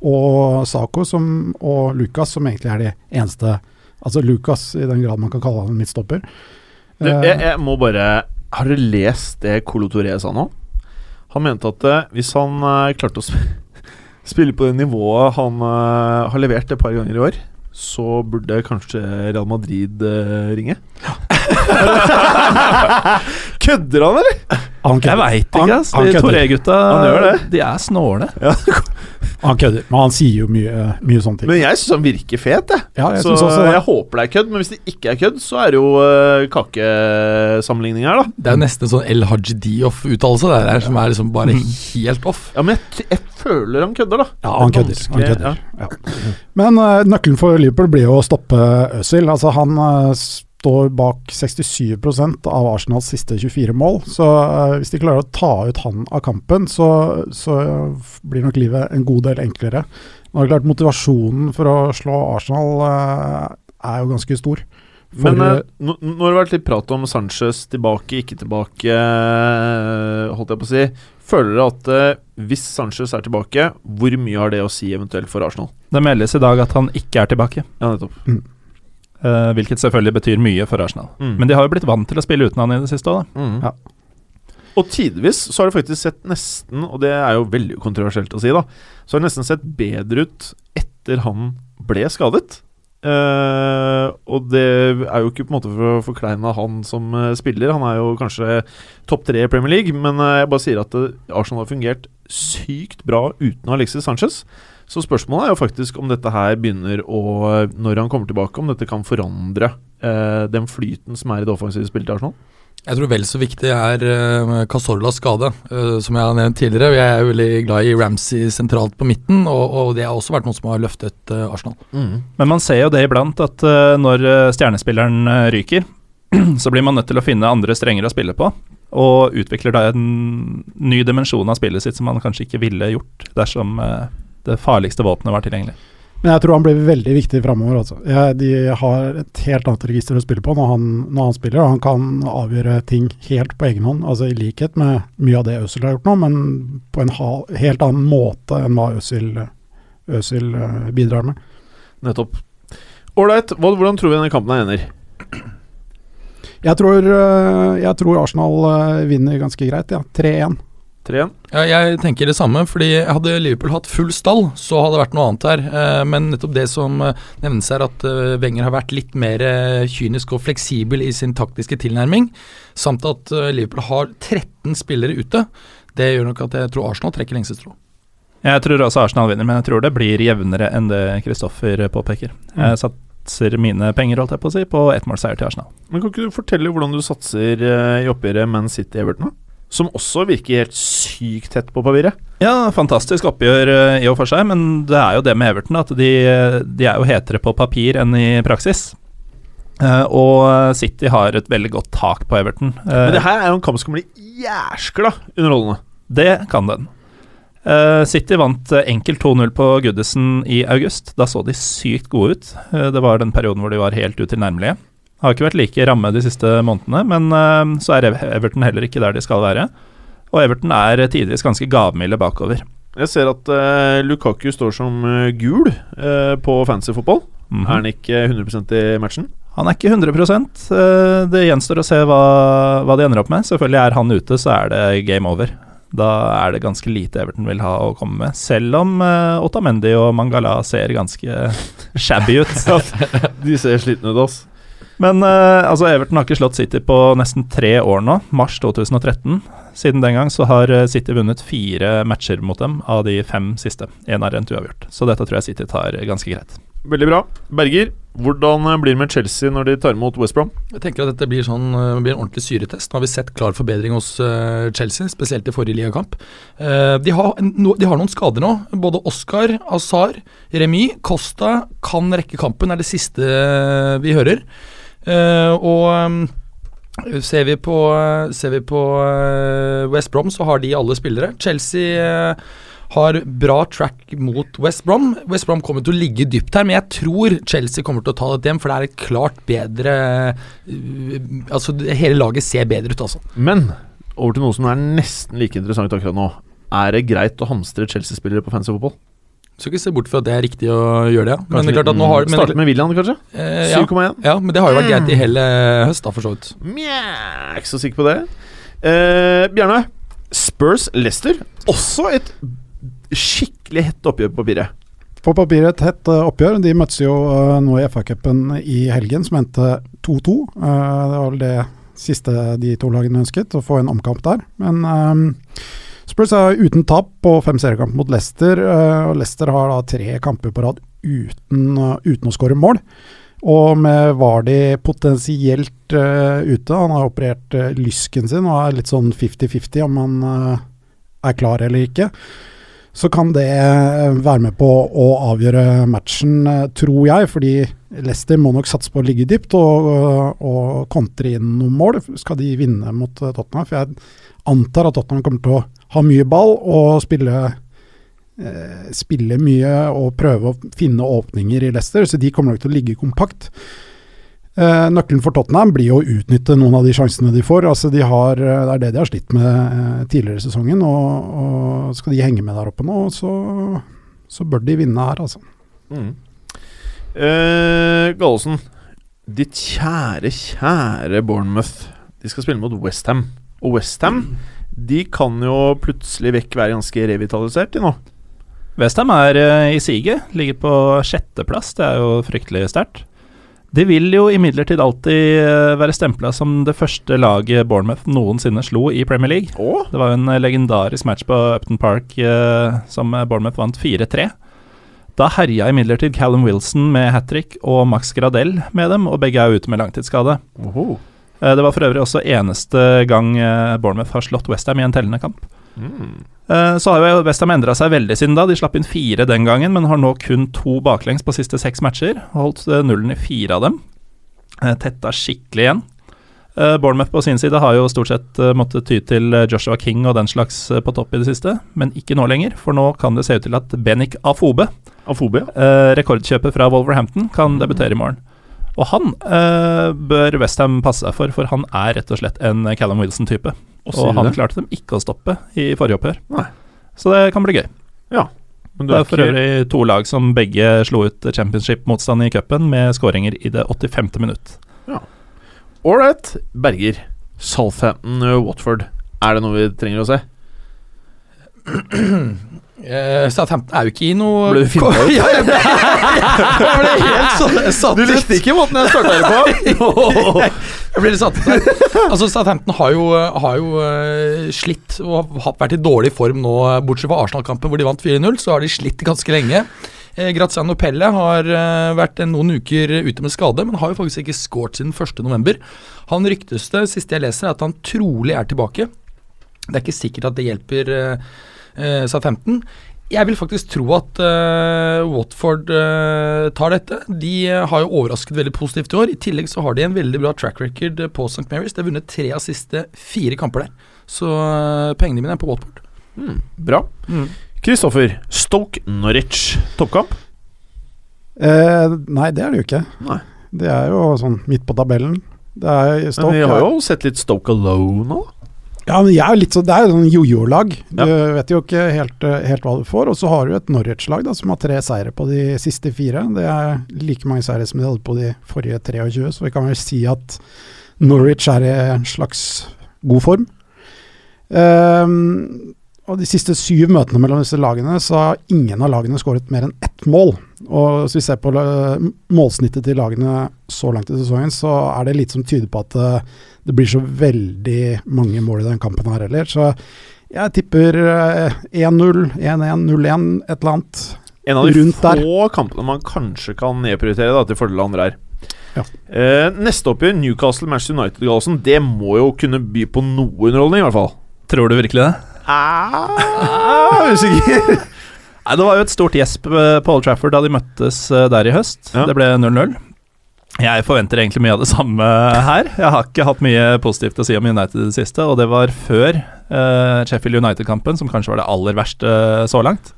D: og Saco som, og Lucas som egentlig er de eneste Altså Lucas, i den grad man kan kalle han en midtstopper.
A: Du,
D: Eh,
A: jeg, jeg må bare Har du lest det Colo Toré sa nå? Han mente at eh, hvis han eh, klarte å sp spille på det nivået han eh, har levert et par ganger i år, så burde kanskje Real Madrid ringe. ringe. Kødder han, eller?
D: Han
B: Jeg
D: kødder.
B: veit ikke, ass.
D: han
B: De. Toré-gutta
A: Han gjør det.
B: De er snåle.
D: Han kødder, men han sier jo mye, mye sånne ting.
A: Men jeg syns han virker fet, jeg.
D: Ja, jeg
A: så
D: synes også
A: jeg håper det er kødd. Men hvis det ikke er kødd, så er det jo uh, kakesammenligning her, da.
C: Det er jo nesten sånn El Haji Dioff-uttalelse der, der, som er liksom bare helt off.
A: Ja, Men jeg, jeg føler han kødder, da.
D: Ja, han
A: er
D: kødder. Han kødder. Ja. Men uh, nøkkelen for Liverpool blir jo å stoppe Øzil. Altså, han eh, står bak 67% av Arsenals siste 24 mål. Så uh, hvis de klarer å ta ut han av kampen, så, så blir nok livet en god del enklere. Nå er det klart Motivasjonen for å slå Arsenal uh, er jo ganske stor. For,
A: Men eh, nå, nå har det vært litt prat om Sanchez tilbake, ikke tilbake, eh, holdt jeg på å si. Føler dere at eh, hvis Sanchez er tilbake, hvor mye har det å si eventuelt for Arsenal?
B: Det meldes i dag at han ikke er tilbake.
A: Ja, nettopp.
B: Eh, hvilket selvfølgelig betyr mye for Arsenal.
A: Mm.
B: Men de har jo blitt vant til å spille uten han i det siste òg, da.
A: Mm.
D: Ja.
A: Og tidvis så har det faktisk sett nesten, og det er jo veldig kontroversielt å si, da, så har det nesten sett bedre ut etter han ble skadet. Uh, og det er jo ikke på en måte for å forkleine han som uh, spiller, han er jo kanskje topp tre i Premier League, men uh, jeg bare sier at Arsenal har fungert sykt bra uten Alexis Sanchez. Så spørsmålet er jo faktisk om dette her begynner å Når han kommer tilbake, om dette kan forandre eh, den flyten som er i det offensive spillet til Arsenal.
C: Jeg tror vel så viktig er uh, Casorlas skade, uh, som jeg har nevnt tidligere. Jeg er jo veldig glad i Ramsey sentralt på midten, og, og det har også vært noe som har løftet uh, Arsenal.
B: Men man ser jo det iblant, at uh, når eh, stjernespilleren eh, ryker, så blir man nødt til å finne andre strenger å spille på. Og utvikler da en ny dimensjon av spillet sitt som man kanskje ikke ville gjort dersom eh, det farligste våpenet var tilgjengelig.
D: Men jeg tror han blir veldig viktig framover. Altså. De har et helt annet register å spille på når han, når han spiller. Han kan avgjøre ting helt på egen hånd, altså i likhet med mye av det Øzil har gjort nå, men på en ha, helt annen måte enn hva Øzil, eh, bidrar med.
A: Nettopp. Ålreit, hvordan tror vi denne kampen ender?
D: Jeg tror, eh, jeg tror Arsenal eh, vinner ganske greit, ja. 3-1.
A: 3-1?
C: Ja, jeg tenker det samme, fordi hadde Liverpool hatt full stall, så hadde det vært noe annet her. Eh, men nettopp det som eh, nevnes her, at eh, Wenger har vært litt mer kynisk og fleksibel i sin taktiske tilnærming, samt at Liverpool har 13 spillere ute, det gjør nok at jeg tror Arsenal trekker lengste strå.
B: Jeg tror også Arsenal vinner, men jeg tror det blir jevnere enn det Kristoffer påpeker. Jeg satser mine penger, holdt jeg på å si, på ettmålsseier til Arsenal.
A: Men Kan ikke du fortelle hvordan du satser i oppgjøret Man City-Everton? Som også virker helt sykt tett på papiret.
B: Ja, fantastisk oppgjør eh, i og for seg, men det er jo det med Everton at de, de er jo hetere på papir enn i praksis. Uh, og City har et veldig godt tak på Everton. Uh,
A: Men det her er jo en kamp som kan bli jæskla underholdende.
B: Det kan den. Uh, City vant enkelt 2-0 på Goodison i august. Da så de sykt gode ut. Det var den perioden hvor de var helt utilnærmelige. Har ikke vært like ramme de siste månedene, men eh, så er Everton heller ikke der de skal være. Og Everton er tidvis ganske gavmilde bakover.
A: Jeg ser at uh, Lukaku står som eh, gul uh, på fantasyfotball.
B: Mhm.
A: Er han ikke 100% i matchen?
B: Han er ikke 100 eh, Det gjenstår å se hva, hva de ender opp med. Selvfølgelig er han ute, så er det game over. Da er det ganske lite Everton vil ha å komme med. Selv om uh, Otamendi og Mangala ser ganske shabby ut.
A: De ser slitne ut, ass.
B: Men uh, altså Everton har ikke slått City på nesten tre år nå. Mars 2013. Siden den gang så har eh, City vunnet fire matcher mot dem av de fem siste. Én er rent uavgjort. Så dette tror jeg City tar ganske greit.
A: Veldig bra. Berger, hvordan eh, blir det med Chelsea når de tar imot West Brom?
C: Jeg tenker at dette blir, sånn, eh, blir en ordentlig syretest. Nå har vi sett klar forbedring hos eh, Chelsea, spesielt i forrige ligakamp. Eh, de, har no, de har noen skader nå. Både Oscar, Azar, Remy, Costa kan rekke kampen, er det siste eh, vi hører. Eh, og eh, ser vi på, ser vi på eh, West Brom, så har de alle spillere. Chelsea eh, har bra track mot West Brom. West Brom kommer til å ligge dypt her, men jeg tror Chelsea kommer til å ta dette hjem, for det er et klart bedre Altså, hele laget ser bedre ut, altså.
A: Men over til noe som er nesten like interessant akkurat nå. Er det greit å hamstre Chelsea-spillere på fancy fotball?
C: Skal ikke se bort fra at det er riktig å gjøre det. ja. Men det er klart at nå har men,
A: Starte med William, kanskje?
C: eh, ja,
A: 7,1?
C: ja, men det har jo vært greit i hele høst, da, for så vidt.
A: Mjau, ikke så sikker på det. Eh, Bjarne, Spurs Leicester. Også et skikkelig hett oppgjør på papiret.
D: På papiret et hett eh, oppgjør. De møttes jo eh, nå i FA-cupen i helgen, som endte 2-2. Eh, det var vel det siste de to lagene ønsket, å få en omkamp der. Men eh, Spurs er uten tap på fem seriekamper mot Leicester, eh, og Leicester har da tre kamper på rad uten, eh, uten å skåre mål. Og med Vardi potensielt uh, ute, han har operert uh, lysken sin og er litt sånn 50-50 om han uh, er klar eller ikke så kan det være med på å avgjøre matchen, tror jeg. Fordi Leicester må nok satse på å ligge dypt og, og kontre inn noen mål. Skal de vinne mot Tottenham? For jeg antar at Tottenham kommer til å ha mye ball og spille, eh, spille mye og prøve å finne åpninger i Leicester, så de kommer nok til å ligge kompakt. Eh, nøkkelen for Tottenham blir å utnytte noen av de sjansene de får. Altså de har, eh, det er det de har slitt med eh, tidligere i sesongen. Og, og skal de henge med der oppe nå, så, så bør de vinne her, altså.
A: Mm. Eh, Gallosen, ditt kjære, kjære Bournemouth. De skal spille mot Westham. Og Westham de kan jo plutselig vekk være ganske revitalisert, de nå.
B: Westham er eh, i siget, ligger på sjetteplass. Det er jo fryktelig sterkt. De vil jo imidlertid alltid eh, være stempla som det første laget Bournemouth noensinne slo i Premier League.
A: Åh?
B: Det var jo en eh, legendarisk match på Upton Park eh, som Bournemouth vant 4-3. Da herja imidlertid Callum Wilson med hat trick og Max Gradel med dem, og begge er ute med langtidsskade.
A: Oho.
B: Eh, Det var for øvrig også eneste gang eh, Bournemouth har slått Westham i en tellende kamp.
A: Mm.
B: Eh, Så har jo Westham endra seg veldig siden da. De slapp inn fire den gangen, men har nå kun to baklengs på siste seks matcher. Holdt nullen i fire av dem. Tetta skikkelig igjen. Bournemouth på sin side har jo stort sett måttet ty til Joshua King og den slags på topp i det siste, men ikke nå lenger. For nå kan det se ut til at Benik Afobe, Afobe? rekordkjøpet fra Wolverhampton, kan debutere i morgen. Og han eh, bør Westham passe seg for, for han er rett og slett en Callum Wilson-type. Og,
A: Og
B: han
A: det?
B: klarte dem ikke å stoppe i forrige oppgjør.
A: Nei.
B: Så det kan bli gøy.
A: Men du
B: Det
A: er
B: for øvrig to lag som begge slo ut championship-motstand i cupen med skåringer i det 85. minutt.
A: Ålreit. Berger. Southampton, uh, Watford. Er det noe vi trenger å se?
C: Eh, Southampton er jo ikke i noe
A: Ble du finna ut?
C: ja, jeg ble, jeg ble helt sånn satt ut.
A: ikke måten jeg starta det på!
C: Jeg ble litt satt ut. Altså, Southampton har jo, har jo eh, slitt og har vært i dårlig form nå, bortsett fra Arsenal-kampen hvor de vant 4-0, så har de slitt ganske lenge. Eh, Graziano Pelle har vært noen uker ute med skade, men har jo faktisk ikke scoret siden 1.11. Han ryktes det, siste jeg leser, er at han trolig er tilbake. Det er ikke sikkert at det hjelper eh, Southampton. Jeg vil faktisk tro at uh, Watford uh, tar dette. De uh, har jo overrasket veldig positivt i år. I tillegg så har de en veldig bra track record på St. Mary's. De har vunnet tre av siste fire kamper der. Så pengene mine er på Watford.
A: Bra. Kristoffer, Stoke Norwich. Toppkamp?
D: Eh, nei, det er det jo ikke.
A: Nei.
D: Det er jo sånn midt på tabellen. Det er
A: Men vi har jo sett litt Stoke alone nå.
D: Ja, men jeg er litt så, Det er sånn jojo-lag. Du
A: Ja.
D: vet jo ikke helt, eh, helt hva du får. Og så har du et Norwich-lag som har tre seire på de siste fire. Det er like mange seire som de hadde på de forrige 23, så vi kan vel si at Norwich er i en slags god form. Ehm, og de siste syv møtene mellom disse lagene, så har ingen av lagene skåret mer enn ett mål. Og hvis vi ser på eh, målsnittet til lagene så langt i sesongen, så er det litt som tyder på at eh, det blir så veldig mange mål i den kampen her heller. Så jeg tipper eh, 1-0, 1-1, 0-1, et eller annet.
A: En av de
D: Rundt der.
A: få kampene man kanskje kan nedprioritere da, til fordel av andre her.
D: Ja.
A: Eh, neste oppgjør, Newcastle-Manchester United-Gallosen, det må jo kunne by på noe underholdning, i hvert fall.
B: Tror du virkelig det?
A: Ah, usikker.
B: Nei, Det var jo et stort gjesp eh, på Old Trafford da de møttes eh, der i høst.
A: Ja.
B: Det ble 0-0. Jeg forventer egentlig mye av det samme her. Jeg har ikke hatt mye positivt å si om United i det siste, og det var før uh, Sheffield United-kampen, som kanskje var det aller verste så langt.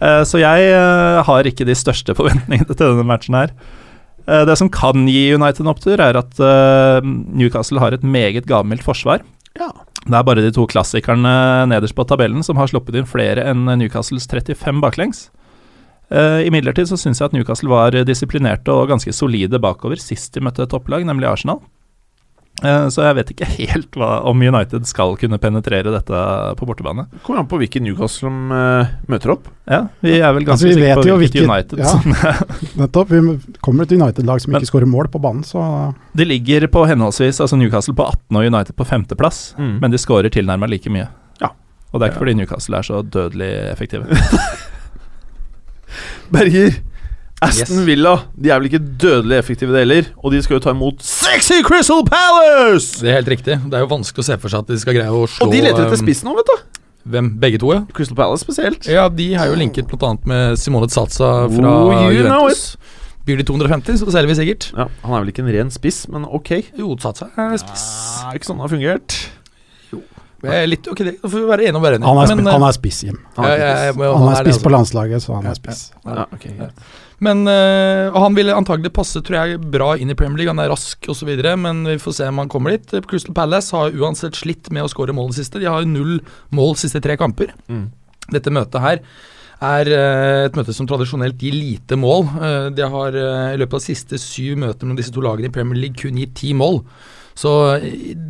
B: Uh, så jeg uh, har ikke de største forventningene til denne matchen her. Det som kan gi United en opptur, er at Newcastle har et meget gavmildt forsvar.
A: Ja.
B: Det er bare de to klassikerne nederst på tabellen som har sluppet inn flere enn Newcastles 35 baklengs. Uh, Imidlertid syns jeg at Newcastle var disiplinerte og ganske solide bakover sist de møtte topplag, nemlig Arsenal. Eh, så jeg vet ikke helt hva, om United skal kunne penetrere dette på bortebane.
A: Kommer an på hvilken Newcastle som uh, møter opp.
B: Ja, Vi er vel ganske
D: altså,
B: sikre på hvilket
D: hvilket-
B: United
D: ja.
B: som
D: Nettopp. Vi kommer et United-lag som
B: Men-
D: ikke skårer mål på banen, så
B: De ligger på henholdsvis altså Newcastle på 18 og United på femteplass,
A: Mm.
B: men de skårer tilnærmet like mye.
A: Ja.
B: Og det er ikke fordi Newcastle er så dødelig effektive.
A: Berger, Aston
C: Yes.
A: Villa de er vel ikke dødelig effektive, det heller. Og de skal jo ta imot sexy Crystal Palace!
C: Det er helt riktig. Det er jo vanskelig å se for seg at de skal greie å slå
A: Og de leter etter
C: spissen
A: spiss nå, vet du.
C: Hvem? Begge to, ja.
A: Crystal Palace spesielt.
C: Ja, de er jo linket bl.a. med Simone Tsatsa fra
A: Oh,
C: Juventus. Byr de 250, så selger vi sikkert.
A: Ja, Han er vel ikke en ren spiss, men ok.
C: Jo, Tsatsa er spiss.
A: Ja, ikke sånn det har fungert.
C: Er litt, ok, det får vi være enige om å være enige.
D: han er,
C: Men, eh,
D: han er spiss, Jim.
A: Han er
C: ja,
A: spiss.
D: Han er spiss på
C: altså.
D: landslaget, så han er spiss.
A: Ja, ok, greit.
C: Men eh, og Han ville antagelig passe tror jeg, bra inn i Premier League. Han er rask osv., men vi får se om han kommer dit. Crystal Palace har uansett slitt med å skåre mål det siste. De har null mål de siste tre kamper.
A: Mm.
C: Dette møtet her er eh, et møte som tradisjonelt gir lite mål. Eh, de har i løpet av de siste syv møter med disse to lagene i Premier League kun gitt ti mål. Så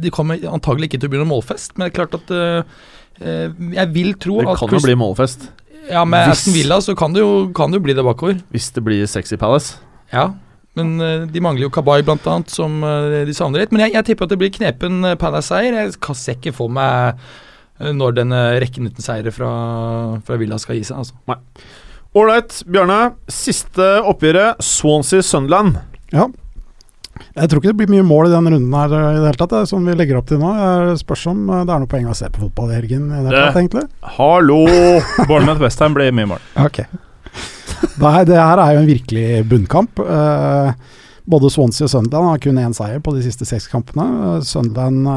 C: de kommer antagelig ikke til å bli noen målfest, men det er klart at jeg vil tro at
A: Det
C: at
A: kan jo bli målfest
C: Ja, med
A: hvis-
C: Aston Villa så kan det jo, kan det jo bli det bakover.
A: hvis det blir sexy Palace.
C: Ja, men uh, de mangler jo Kabay blant annet, som uh, de savner litt. Men jeg, jeg tipper at det blir knepen uh, Palace-seier. Jeg kan ser ikke for meg eh, når denne rekken uten seire fra, fra Villa skal gi seg. Altså.
A: Ålreit, Bjarne. Siste oppgjøret, Swansea-Sunderland.
D: Ja. Jeg tror ikke det blir mye mål i den runden her eh, i det hele tatt, det, som vi legger opp til nå. Jeg spørs om eh, det er noe poeng å se på fotball i helgen i det hele tatt, egentlig.
A: Hallo!
B: Bournemouth Westham blir mye mål.
D: Ok. Nei, det her er jo en virkelig bunnkamp. Eh, både Swansea og Sunderland har kun én seier på de siste seks kampene. Sunderland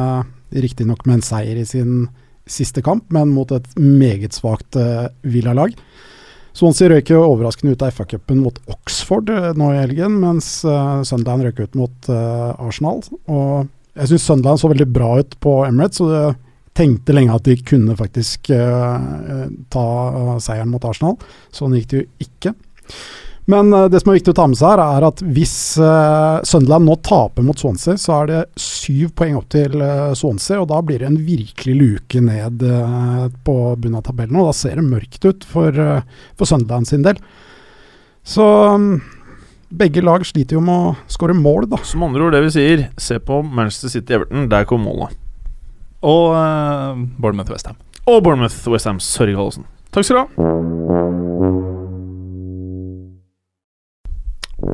D: riktignok med en seier i sin siste kamp, men mot et meget svakt Villa-lag. Swansea røyk jo overraskende ut av FA-cupen mot Oxford eh, nå i helgen, mens uh, Sunderland røyk ut mot uh, Arsenal. Og jeg syns Sunderland så veldig bra ut på Emirates, og jeg tenkte lenge at de kunne faktisk uh, ta eh, seieren mot Arsenal. Sånn gikk det jo ikke. Men eh, det som er viktig å ta med seg her, er at hvis uh, Sunderland nå taper mot Swansea, så er det syv poeng opp til eh, Swansea, og da blir det en virkelig luke ned eh, på bunnen av tabellen. Og da ser det mørkt ut for, uh, for Sunderland sin del. Så mm, begge lag sliter jo med å skåre mål, da.
A: Som andre ord, det vi sier, se på Manchester City-Everton. Der kom målet.
B: Og uh, Bournemouth Westham.
A: Og Bournemouth-Westham. Sorry, Gallosen. Takk skal du ha.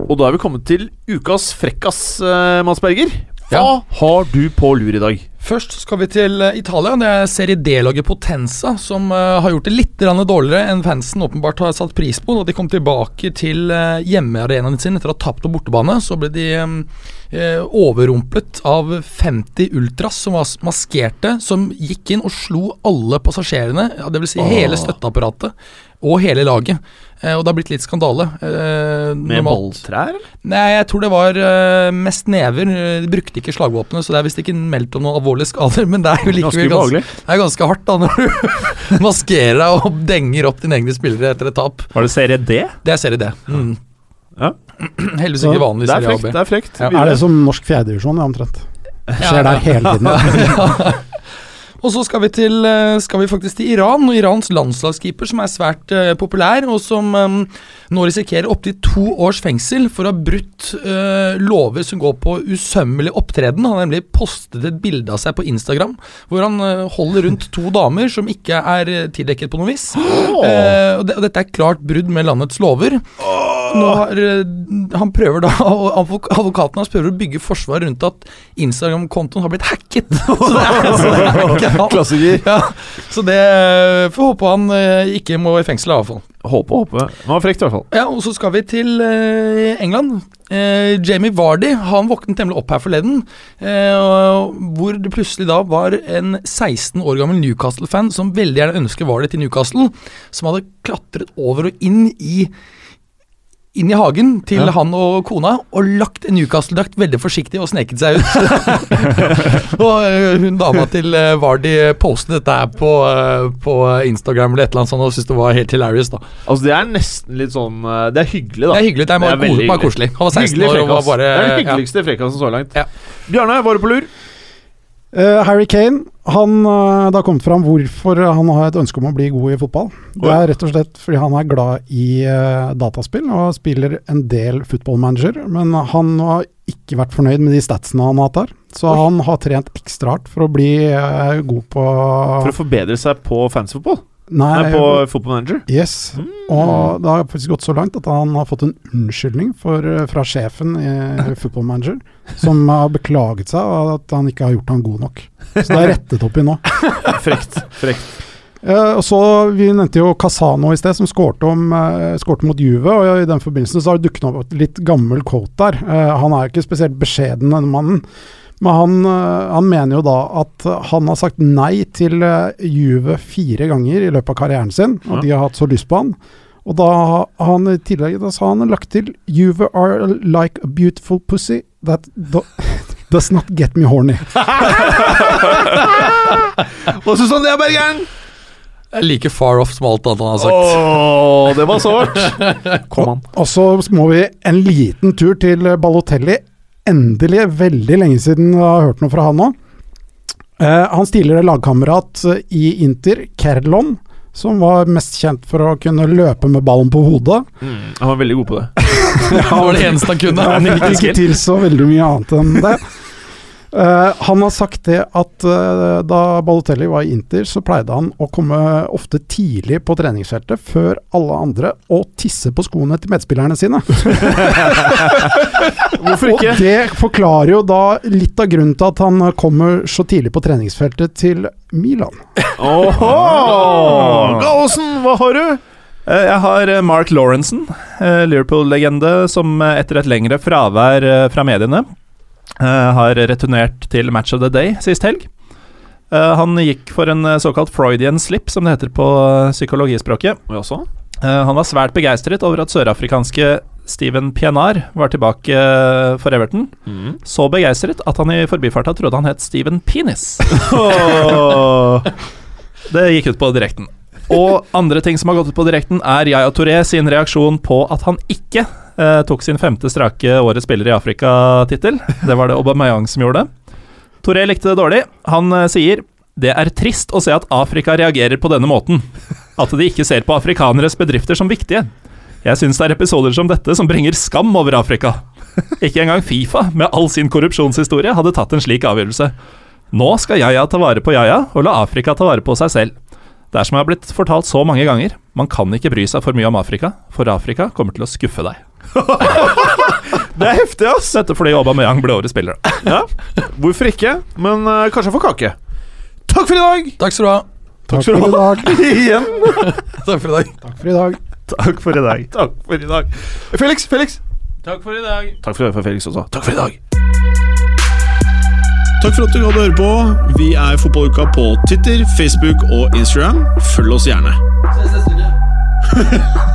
A: Og da er vi kommet til ukas frekkas, eh, Mads Berger. Hva
C: Ja.
A: har du på lur i dag?
C: Først skal vi til eh, Italia. Det er Serie D-laget Potenza som eh, har gjort det litt grann dårligere enn fansen åpenbart har satt pris på. Da de kom tilbake til uh, hjemmearenaen sin etter å ha tapt på bortebane, så ble de eh, overrumplet av 50 ultras som var maskerte, som gikk inn og slo alle passasjerene, ja, dvs. Si hele støtteapparatet og hele laget. Eh, og det har blitt litt skandale. Eh,
A: Med
C: normalt-
A: balltrær?
C: Nei, jeg tror det var eh, mest never. De brukte ikke slagvåpenet, så det er visst ikke meldt om noen alvorlige skader. Men det er jo likevel ganske, det er ganske hardt da når du maskerer deg og denger opp dine egne spillere etter et tap.
A: Var det serie D?
C: Det er serie D. Mm.
A: Ja.
C: Heldigvis ikke vanlig
A: Det er
C: serie
A: frekt. Det er frekt.
C: Ja.
D: Er det som norsk fjerdedivisjon, omtrent? Skjer
C: Ja,
D: der hele tiden.
C: Og så skal vi, til, eh, skal vi faktisk til Iran, og Irans landslagskeeper, som er svært uh, populær, og som um, nå risikerer opptil to års fengsel for å ha brutt uh, lover som går på usømmelig opptreden. Han har nemlig postet et bilde av seg på Instagram hvor han uh, holder rundt to damer som ikke er tildekket på noe vis. Eh, og, det, og dette er klart brudd med landets lover. Nå har, eh, han prøver da, og Advokaten hans prøver å bygge forsvar rundt at Instagram-kontoen har blitt hacket. Så det er, så det er ikke han.
A: Klassiker.
C: Ja, så det får håpe han eh, ikke må i fengsel, i hvert fall.
A: Håpe, håpe. Det var frekt, i hvert fall.
C: Ja, og så skal vi til eh, England. Eh, Jamie Vardy han våknet nemlig opp her forleden, eh, hvor det plutselig da var en 16 år gammel Newcastle-fan som veldig gjerne ønsker Vardy til Newcastle, som hadde klatret over og inn i inn i hagen til
A: Ja.
C: han og kona og lagt en Newcastle-drakt veldig forsiktig og sneket seg ut. og eh, hun dama til eh, Vardy postet dette her på, eh, på Instagram eller et eller annet sånt og syntes det var helt hilarious. da
A: Altså, det er nesten litt sånn Det er hyggelig, da.
C: Det er hyggelig. Det er,
A: Det er veldig hyggelig.
C: koselig. Han var 16
A: Hyggelig
C: år og var bare
A: det er den
C: ja.
A: hyggeligste frekkasen så langt.
C: Ja.
A: Bjarne, var du på lur?
D: Eh, Harry Kane, han, eh, det har kommet fram hvorfor han har et ønske om å bli god i fotball. Det er rett og slett fordi han er glad i eh, dataspill og spiller en del footballmanager, men han har ikke vært fornøyd med de statsene han har hatt der. Så han har trent ekstra hardt for å bli god på
A: For å forbedre seg på fancyfotball?
D: Nei,
A: Nei, på Football Manager?
D: Yes. Og det har faktisk gått så langt at han har fått en unnskyldning for, fra sjefen i Football Manager, som har beklaget seg og at han ikke har gjort han god nok. Så det er rettet opp i nå.
A: Frekt. Frekt.
D: Uh, og så, Vi nevnte jo Casano i sted, som skårte, om, eh, skårte mot Juve. og I den forbindelse så har det dukket opp et litt gammel quote der. Uh, han er jo ikke spesielt beskjeden, denne mannen. Men han, eh, han mener jo da at han har sagt nei til eh, Juve fire ganger i løpet av karrieren sin, og
A: Ja.
D: de har hatt så lyst på han. Og da har han i tillegg da så har han lagt til Juve are like a beautiful pussy that do, does not get me horny.
A: Hva syns du om det, Bergeren?
C: Jeg liker like far off som alt annet han har sagt.
A: Oh, det var sårt! Kom an.
D: Og så må vi en liten tur til Balotelli. Endelig, veldig lenge siden jeg har hørt noe fra han nå. Uh, hans tidligere lagkamerat eh, i Inter, Kerlon, som var mest kjent for å kunne løpe med ballen på hodet.
A: Mm, han var veldig god på det.
C: Han var det eneste han kunne.
D: Han fikk ikke til så veldig mye annet enn det. Eh, han har sagt det at uh, da Balotelli var i Inter, så pleide han å komme ofte tidlig på treningsfeltet, før alle andre, og tisse på skoene til medspillerne sine.
A: Hvorfor ikke?
D: Og det forklarer jo da litt av grunnen til at han kommer så tidlig på treningsfeltet til Milan.
A: Oho! Gallosen, hva har du?
B: Eh, Jeg har Mark Lawrenson, Liverpool-legende, som etter et lengre fravær fra mediene har returnert til Match of the Day sist helg. Eh, Han gikk for en eh, såkalt Freudian slip, som det heter på eh, psykologispråket.
A: Og også?
B: Eh, Han var svært begeistret over at sørafrikanske Steven Pienaar var tilbake eh, for Everton.
A: Mm.
B: Så begeistret at han i forbifarta trodde han het Steven Penis. Det gikk ut på direkten. Og andre ting som har gått ut på direkten, er Yaya Touré sin reaksjon på at han ikke eh, tok sin femte strake Årets spiller i Afrika-tittel. Det var det Aubameyang som gjorde. Toré likte det dårlig. Han eh, sier det er trist å se at Afrika reagerer på denne måten. At de ikke ser på afrikaneres bedrifter som viktige. Jeg syns det er episoder som dette som bringer skam over Afrika. Ikke engang Fifa, med all sin korrupsjonshistorie, hadde tatt en slik avgjørelse. Nå skal Yaya ta vare på Yaya, og la Afrika ta vare på seg selv. Det er som jeg har blitt fortalt så mange ganger, man kan ikke bry seg for mye om Afrika, for Afrika kommer til å skuffe deg.
A: Det er heftig, ass!
B: Dette fordi Aubameyang ble årets spiller.
A: Ja, Hvorfor ikke? Men uh, kanskje jeg får kake. Takk for i dag!
C: Takk skal du ha.
D: Takk for i dag.
A: Igjen.
C: Takk for i dag.
D: Takk for i dag.
A: Takk for i dag. Takk for i dag. Felix, Felix.
B: Takk for i dag.
A: Takk for, for Felix også. Takk for i dag.
E: Takk for at du gadd å høre på. Vi er Fotballuka på Twitter, Facebook og Instagram. Følg oss gjerne.
F: Ses neste uke.